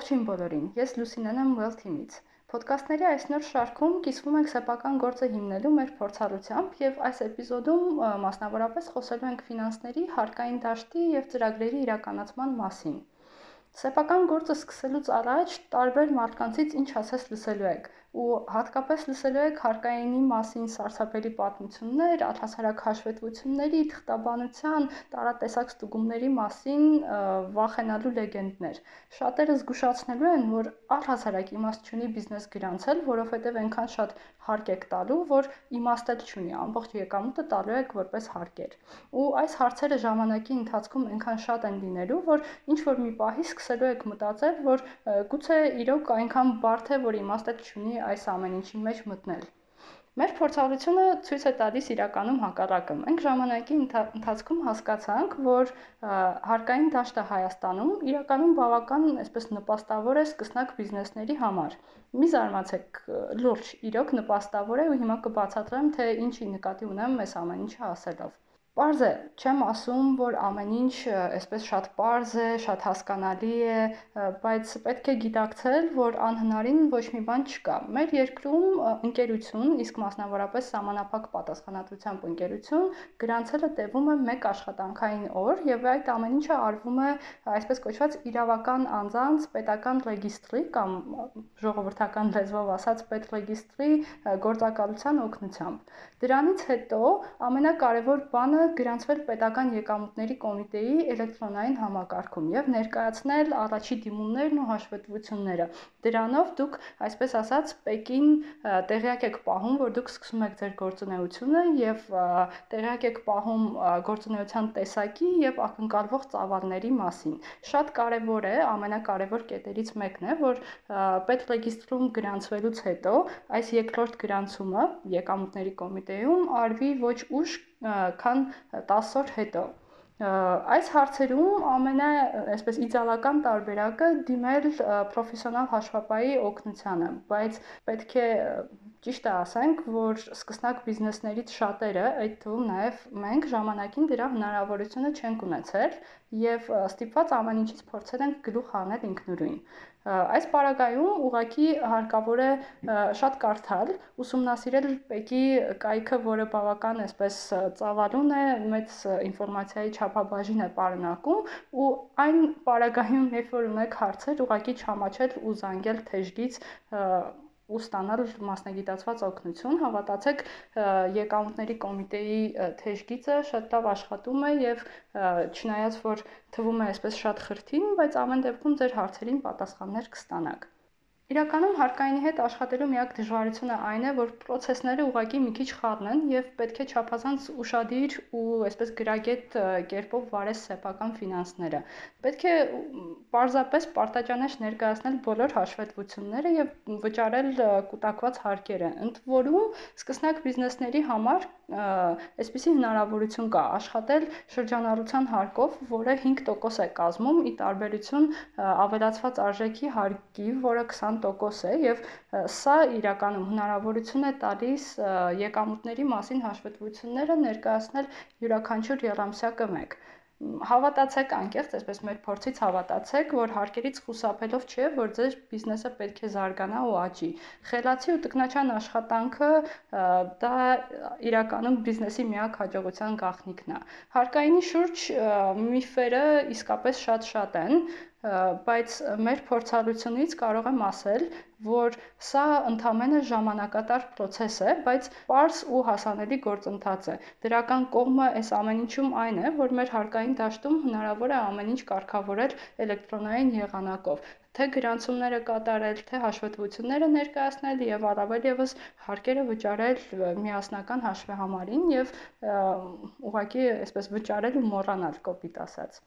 Ողջույն բոլորին։ Ես Լուսինեն եմ Well Team-ից։ Ոդկասթների այս նոր շարքում կիսվում ենք սեփական գործը հիմնելու մեր փորձառությամբ եւ այս էպիզոդում մասնավորապես խոսելու ենք ֆինանսների, հարկային դաշտի եւ ծրագրերի իրականացման մասին։ Սեփական գործը սկսելուց առաջ տարբեր մարդկանցից ինչ ասես լսելու եք ու հատկապես լսելու եք հարկայինի մասին սարսափելի պատմություններ, առհասարակ հաշվետվությունների, թղթաբանության, տարատեսակ ստուգումների մասին վախենալու լեգենդներ։ Շատերը զգուշացնելու են, որ առհասարակ իմաստ չունի բիզնես գրանցել, որովհետև այնքան շատ հարկ եք տալու, որ իմաստ էլ չունի, ամբողջ եկամուտը տալու եք որպես հարկեր։ Ու այս հարցերը ժամանակի ընթացքում այնքան շատ են լինելու, որ ինչ որ մի պահի սկսելու եք մտածել, որ գուցե իրոք այնքան բարդ է, որ իմաստ էլ չունի այս ամեն ինչի մեջ մտնել։ Մեր փորձառությունը ցույց է տալիս իրականում հակառակը։ Մենք ժամանակի ընթացքում հասկացանք, որ հարկային դաշտը Հայաստանում իրականում բավական այսպես նպաստավոր է սկսնակ բիզնեսների համար։ Մի զարմացեք, լուրջ, իրոք նպաստավոր է ու հիմա կբացատրեմ, թե ինչի նկատի ունեմ այս ամեն ինչը ասելով։ Պարզ է, չեմ ասում, որ ամեն ինչ այսպես շատ պարզ է, շատ հասկանալի է, բայց պետք է գիտակցել, որ անհնարին ոչ մի բան չկա։ Մեր երկրում ընկերություն, իսկ մասնավորապես սահմանափակ պատասխանատվությամբ ընկերություն, գրանցելը տևում է 1 աշխատանքային օր եւ այդ ամեն ինչը արվում է այսպես կոչված իրավական անձանց պետական ռեգիստրի կամ ժողովրդական լեզվով ասած պետռեգիստրի գործակալության օգնությամբ։ Դրանից հետո ամենակարևոր բանը գրանցվել պետական եկամուտների կոմիտեի էլեկտրոնային համակարգում եւ ներկայացնել առաջի դիմումներն ու հաշվետվությունները։ Դրանով դուք, այսպես ասած, Պեկին տեղյակ եք պահում, որ դուք սկսում եք ձեր գործունեությունը եւ տեղյակ եք պահում գործունեության տեսակի եւ ակնկալվող ծավալների մասին։ Շատ կարեւոր է, ամենակարևոր կետերից մեկն է, որ պետռեգիստրում գրանցվելուց հետո այս երկրորդ գրանցումը եկամուտների կոմիտեում արվի ոչ ուշ, քան 10 օր հետո։ Այս հարցերում ամենա, այսպես իդեալական տարբերակը դիմել պրոֆեսիոնալ հաշվապահի օգնությանը, բայց պետք է ճիշտը ասենք, որ սկսնակ բիզնեսներից շատերը, այդ թվում նաև մենք ժամանակին դրա հնարավորությունը չենք ունեցել եւ ստիպված ամեն ինչից փորձել ենք գլուխ հանել ինքնուրույն։ Այս պարագայում ուղղակի հարկավոր է շատ կարդալ, ուսումնասիրել Պեկի կայքը, որը բավական այսպես ծավալուն է, մեծ ինֆորմացիայի չափաբաժին է պարունակում ու այն պարագայում, երբ որ ունեք հարցեր, ուղղակի չհամաչել ու զանգել թեժգից ու ստանալ մասնագիտացված օգնություն, հավատացեք, եկամուտների կոմիտեի թեժգիծը շատ լավ աշխատում է եւ չնայած որ թվում է այսպես շատ խրթին, բայց ամեն դեպքում ձեր հարցերին պատասխաններ կստանաք։ Իրականում հարկայինի հետ աշխատելու միակ դժվարությունը այն է, որ process-ները ուղղակի մի քիչ խառն են եւ պետք է չափազանց ուշադիր ու այսպես գրագետ կերպով վարես սեփական ֆինանսները։ Պետք է պարզապես պարտաճանաչ ներկայացնել բոլոր հաշվետվությունները եւ վճարել կուտակված հարկերը։ Ընդ որում, սկսնակ բիզնեսների համար այսպիսի հնարավորություն կա աշխատել շրջանառության հարկով, որը 5% է կազմում՝ ի տարբերություն ավելացված արժեքի հարկի, որը 20% է, եւ սա իրականում հնարավորություն է տալիս եկամուտների մասին հաշվետվությունները ներկայացնել յուրաքանչյուր եռամսյակը մեկ հավատացեք անկեղծ, այսպես մեր փորձից հավատացեք, որ հարկերից խուսափելով չէ, որ ձեր բիզնեսը պետք է զարգանա ու աճի։ Խելացի ու տկնաչան աշխատանքը դա իրականում բիզնեսի միակ հաջողության գաղտնիքն է։ Հարկայինի շուրջ միֆերը իսկապես շատ-շատ են, բայց մեր փորձառությունից կարող եմ ասել, որ սա ընդամենը ժամանակատար process է, բայց པարս ու հասանելի գործընթաց է։ Դրական կողմը այս ամեն ինչում այն է, որ մեր հարկային դաշտում հնարավոր է ամեն ինչ կարգավորել էլեկտրոնային եղանակով թե գրանցումները կատարել, թե հաշվետվությունները ներկայացնել եւ առավել եւս հարկերը վճարել միասնական հաշվեհամարին եւ ուղղակի այսպես վճարել ու մոռանալ կոպիտ ասած։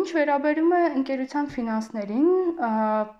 Ինչ վերաբերում է ընկերության ֆինանսներին,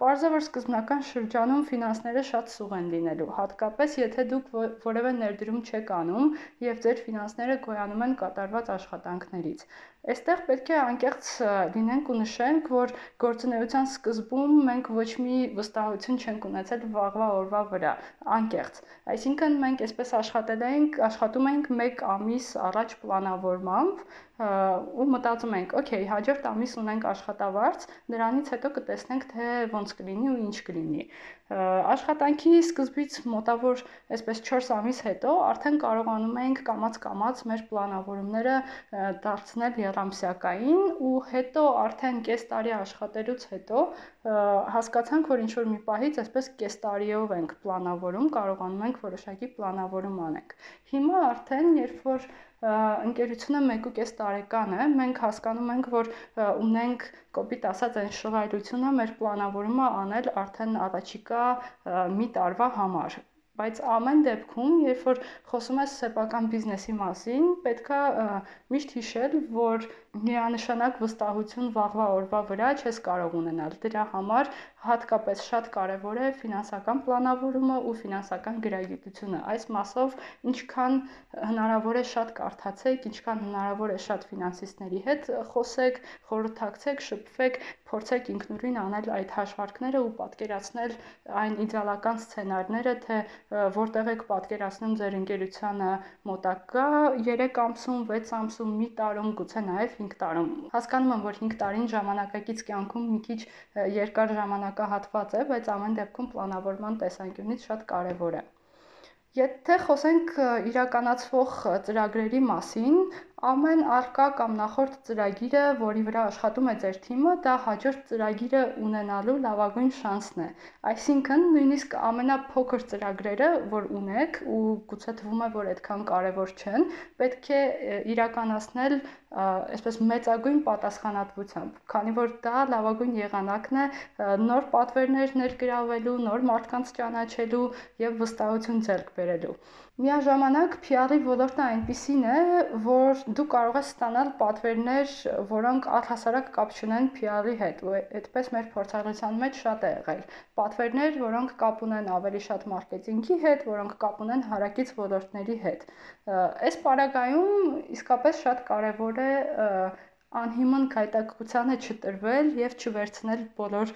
որ սկզբնական շրջանում ֆինանսները շատ սուղ են լինելու, հատկապես եթե դուք որևէ ներդրում չեք անում եւ ձեր ֆինանսները գոյանում են կատարված աշխատանքներից։ Այստեղ պետք է անկեղծ լինենք ու նշենք, որ գործունեության սկզբում մենք ոչ մի վստահություն չենք ունեցել վաղվա օրվա վրա, անկեղծ։ Այսինքն մենք այսպես աշխատել ենք, աշխատում ենք 1 ամիս առաջ պլանավորմամբ ու մտածում ենք, օքեյ, հաջորդ ամիս ունենք աշխատավարձ, դրանից հետո կտեսնենք, թե ոնց կլինի ու ինչ կլինի։ Աշխատանքի սկզբից մոտավոր այսպես 4 ամիս հետո արդեն կարողանում ենք կամած-կամած մեր պլանավորումները դարձնել երամսյակային ու հետո արդեն կես տարի աշխատելուց հետո հասկացանք, որ ինչ որ մի պահից այսպես կես տարիով ենք պլանավորում, կարողանում ենք որոշակի պլանավորում անենք։ Հիմա արդեն երբ որ ընկերությունը 1.5 տարեկան է, մենք հասկանում ենք, որ ունենք կոպիտ ասած այն շռայլությունը մեր պլանավորումը անել արդեն առաջիկա մի տարվա համար բայց ամեն դեպքում, երբ որ խոսում ես սեփական բիզնեսի մասին, պետքա միշտ հիշել, որ միանշանակ վստահություն վաղվա օրվա վրա չես կարող ունենալ։ Դրա համար հատկապես շատ կարևոր է ֆինանսական պլանավորումը ու ֆինանսական գրագիտությունը։ Այս մասով ինչքան հնարավոր է շատ կարդացեք, ինչքան հնարավոր է շատ ֆինանսիստների հետ խոսեք, խորհրդակցեք, շփվեք, փորձեք ինքնուրույն անել այդ հաշվարկները ու պատկերացնել այն իդեալական սցենարները, թե որտեղ եք պատկերացնում ձեր ընկերությանը մոտակա 3 ամսում, 6 ամսում, մի տարում, գուցե նաև 5 տարում։ Հասկանում եմ, որ 5 տարին ժամանակակից կյանքում մի քիչ երկար ժամանակահատված է, բայց ամեն դեպքում պլանավորման տեսանկյունից շատ կարևոր է։ Եթե խոսենք իրականացվող ծրագրերի մասին, ամեն արկա կամ նախորդ ծրագիրը, որի վրա աշխատում է ձեր թիմը, դա հաջորդ ծրագիրը ունենալու լավագույն շանսն է։ Այսինքն, նույնիսկ ամենափոքր ծրագրերը, որ ունեք ու գուցե թվում է, որ այդքան կարևոր չեն, պետք է իրականացնել այսպես մեծագույն պատասխանատվությամբ, քանի որ դա լավագույն եղանակն է նոր պատվերներ ներգրավելու, նոր մարդկանց ճանաչելու եւ վստահություն ձեռք բերելու։ Միաժամանակ PR-ի ոլորտը այնպիսին է, որ դու կարող ես ստանալ պատվերներ, որոնք առհասարակ կապ չունեն PR-ի հետ, ու այդպես մեր փորձառության մեջ շատ է եղել։ Պատվերներ, որոնք կապ ունեն ավելի շատ մարքեթինգի հետ, որոնք կապ ունեն հարակից ոլորտների հետ։ Այս պարագայում իսկապես շատ կարևոր է անհիմն գայթակղությանը չտրվել եւ չվերցնել բոլոր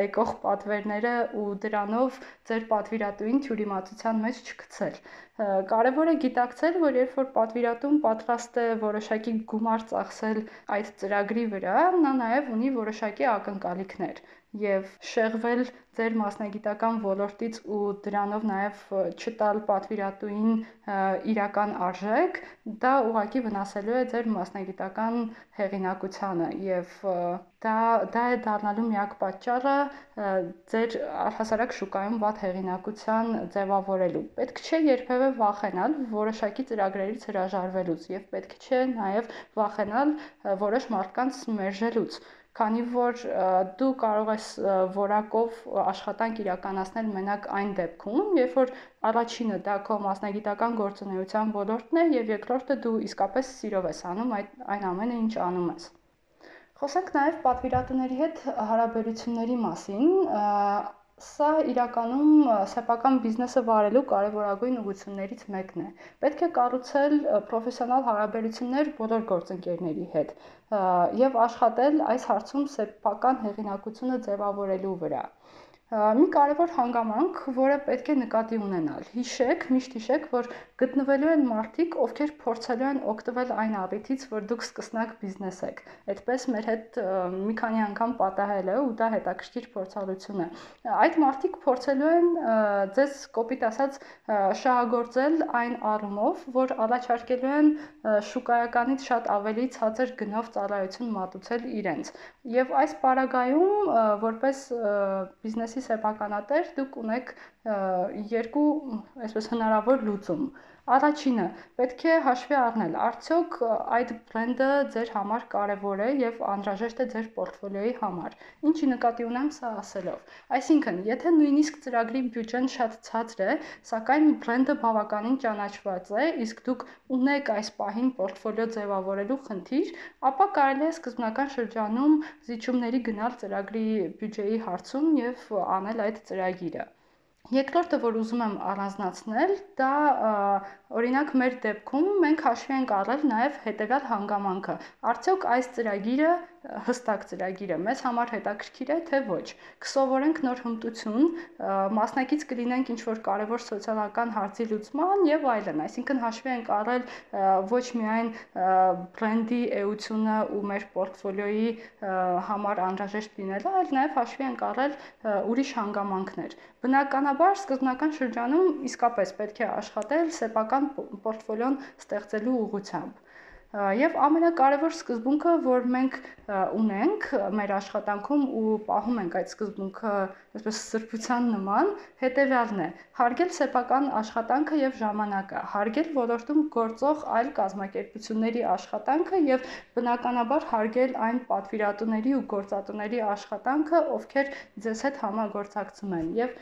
եկող պատվերները ու դրանով ձեր պատվիրատուին թյուրիմացության մեջ չգցել։ Կարևոր է գիտակցել, որ երբ որ պատվիրատուն պատրաստ է որոշակի գումար ծախսել այդ ծրագրի վրա, նա նաև ունի որոշակի ակնկալիքներ եւ շեղվել ձեր մասնագիտական ոլորտից ու դրանով նաև չտալ պատվիրատուին իրական արժեք, դա ուղղակի վնասելու է ձեր մասնագիտական հեղինակությանը եւ դա դա է դառնալու միակ պատճառը ձեր առհասարակ շուկայում վատ հեղինակության ձևավորելու։ Պետք չէ երբևէ վախենալ որոշակի ծրագրերից հրաժարվելուց եւ պետք չէ նաեւ վախենալ որոշ մարդկանց մերժելուց քանի որ դու կարող ես որակով աշխատանք իրականացնել մենակ այն դեպքում, երբ որ առաջինը դա քո մասնագիտական գործունեության ոլորտն է եւ երկրորդը դու իսկապես սիրով ես անում այդ այն ամենը, ինչ անում ես։ Խոսենք նաև պատվիրատուների հետ հարաբերությունների մասին Սա իրականում սեփական բիզնեսը վարելու կարևորագույն ուղղություններից մեկն է։ Պետք է կառուցել պրոֆեսիոնալ հարաբերություններ բոլոր գործընկերների հետ եւ աշխատել այս հարցում սեփական հեղինակությունը ձևավորելու վրա։ Մի կարևոր հանգամանք, որը պետք է նկատի ունենալ։ Հիշեք, միշտ հիշեք, որ գտնվելու են մարդիկ, ովքեր փորձելու են օգտվել այն առիթից, որ դուք սկսնակ բիզնես եք։ Այդպես մեր հետ մի քանի անգամ պատահել է ու դա հետաքրքիր փորձառություն է։ Այդ մարդիկ փորձելու են ձեզ կոպիտ ասած շահագործել այն առումով, որ առաջարկելու են շուկայականից շատ ավելի ցածր գնով ծառայություն մատուցել իրենց։ Եվ այս պարագայում որպես բիզնեսի բիզնեսի սեփականատեր դուք ունեք երկու այսպես հնարավոր լուծում։ Առաջինը՝ պետք է հաշվի առնել, արդյոք այդ բրենդը ձեր համար կարևոր է եւ անհրաժեշտ է ձեր պորտֆոլիոյի համար։ Ինչի նկատի ունեմ սա ասելով։ Այսինքն, եթե նույնիսկ ծրագրի բյուջեն շատ ցածր է, սակայն բրենդը բավականին ճանաչված է, իսկ դուք ունեք այս պահին պորտֆոլիո ձևավորելու խնդիր, ապա կարելի է սկզբնական շրջանում զիջումների գնալ ծրագրի բյուջեի հարցում եւ անել այդ ծրագիրը։ Երկրորդը, որ ուզում եմ առանձնացնել, դա օրինակ մեր դեպքում մենք հաշվի ենք առել նաև հետևյալ հանգամանքը։ Արդյոք այս ծրագիրը հստակ ծրագիր է, մեզ համար հետաքրքիր է, թե ոչ։ Կսովորենք նոր հմտություն, մասնակից կլինենք ինչ-որ կարևոր սոցիալական հարցի լուծման եւ այլն։ Այսինքն հաշվի ենք առել ոչ միայն բրենդի էությունը ու մեր պորտֆոլիոյի համար անհրաժեշտ լինելը, այլ նաեւ հաշվի ենք առել ուրիշ հանգամանքներ։ Բնականաբար սկզբնական շրջանում իսկապես պետք է աշխատել սեփական պորտֆոլիոն ստեղծելու ուղղությամբ Եվ ամենակարևոր սկզբունքը, որ մենք ունենք մեր աշխատանքում ու պահում ենք այդ սկզբունքը այսպես սրբության նման, հետևյալն է. հարգել սեփական աշխատանքը եւ ժամանակը, հարգել ոլորտում գործող այլ կազմակերպությունների աշխատանքը եւ բնականաբար հարգել այն պատվիրատուների ու գործատուների աշխատանքը, ովքեր ձեզ հետ համագործակցում են եւ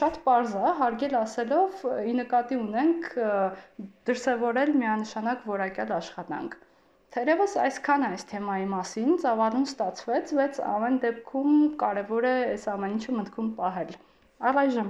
շատ པարզ է հարգել ասելով ի նկատի ունենք դրսևորել միանշանակ որակյալ աշխատանք Թերևս այսքան այս թեմայի մասին ծավալուն ստացվեց, բայց ամեն դեպքում կարևոր է այս ամեն ինչը մտքում պահել։ Առայժմ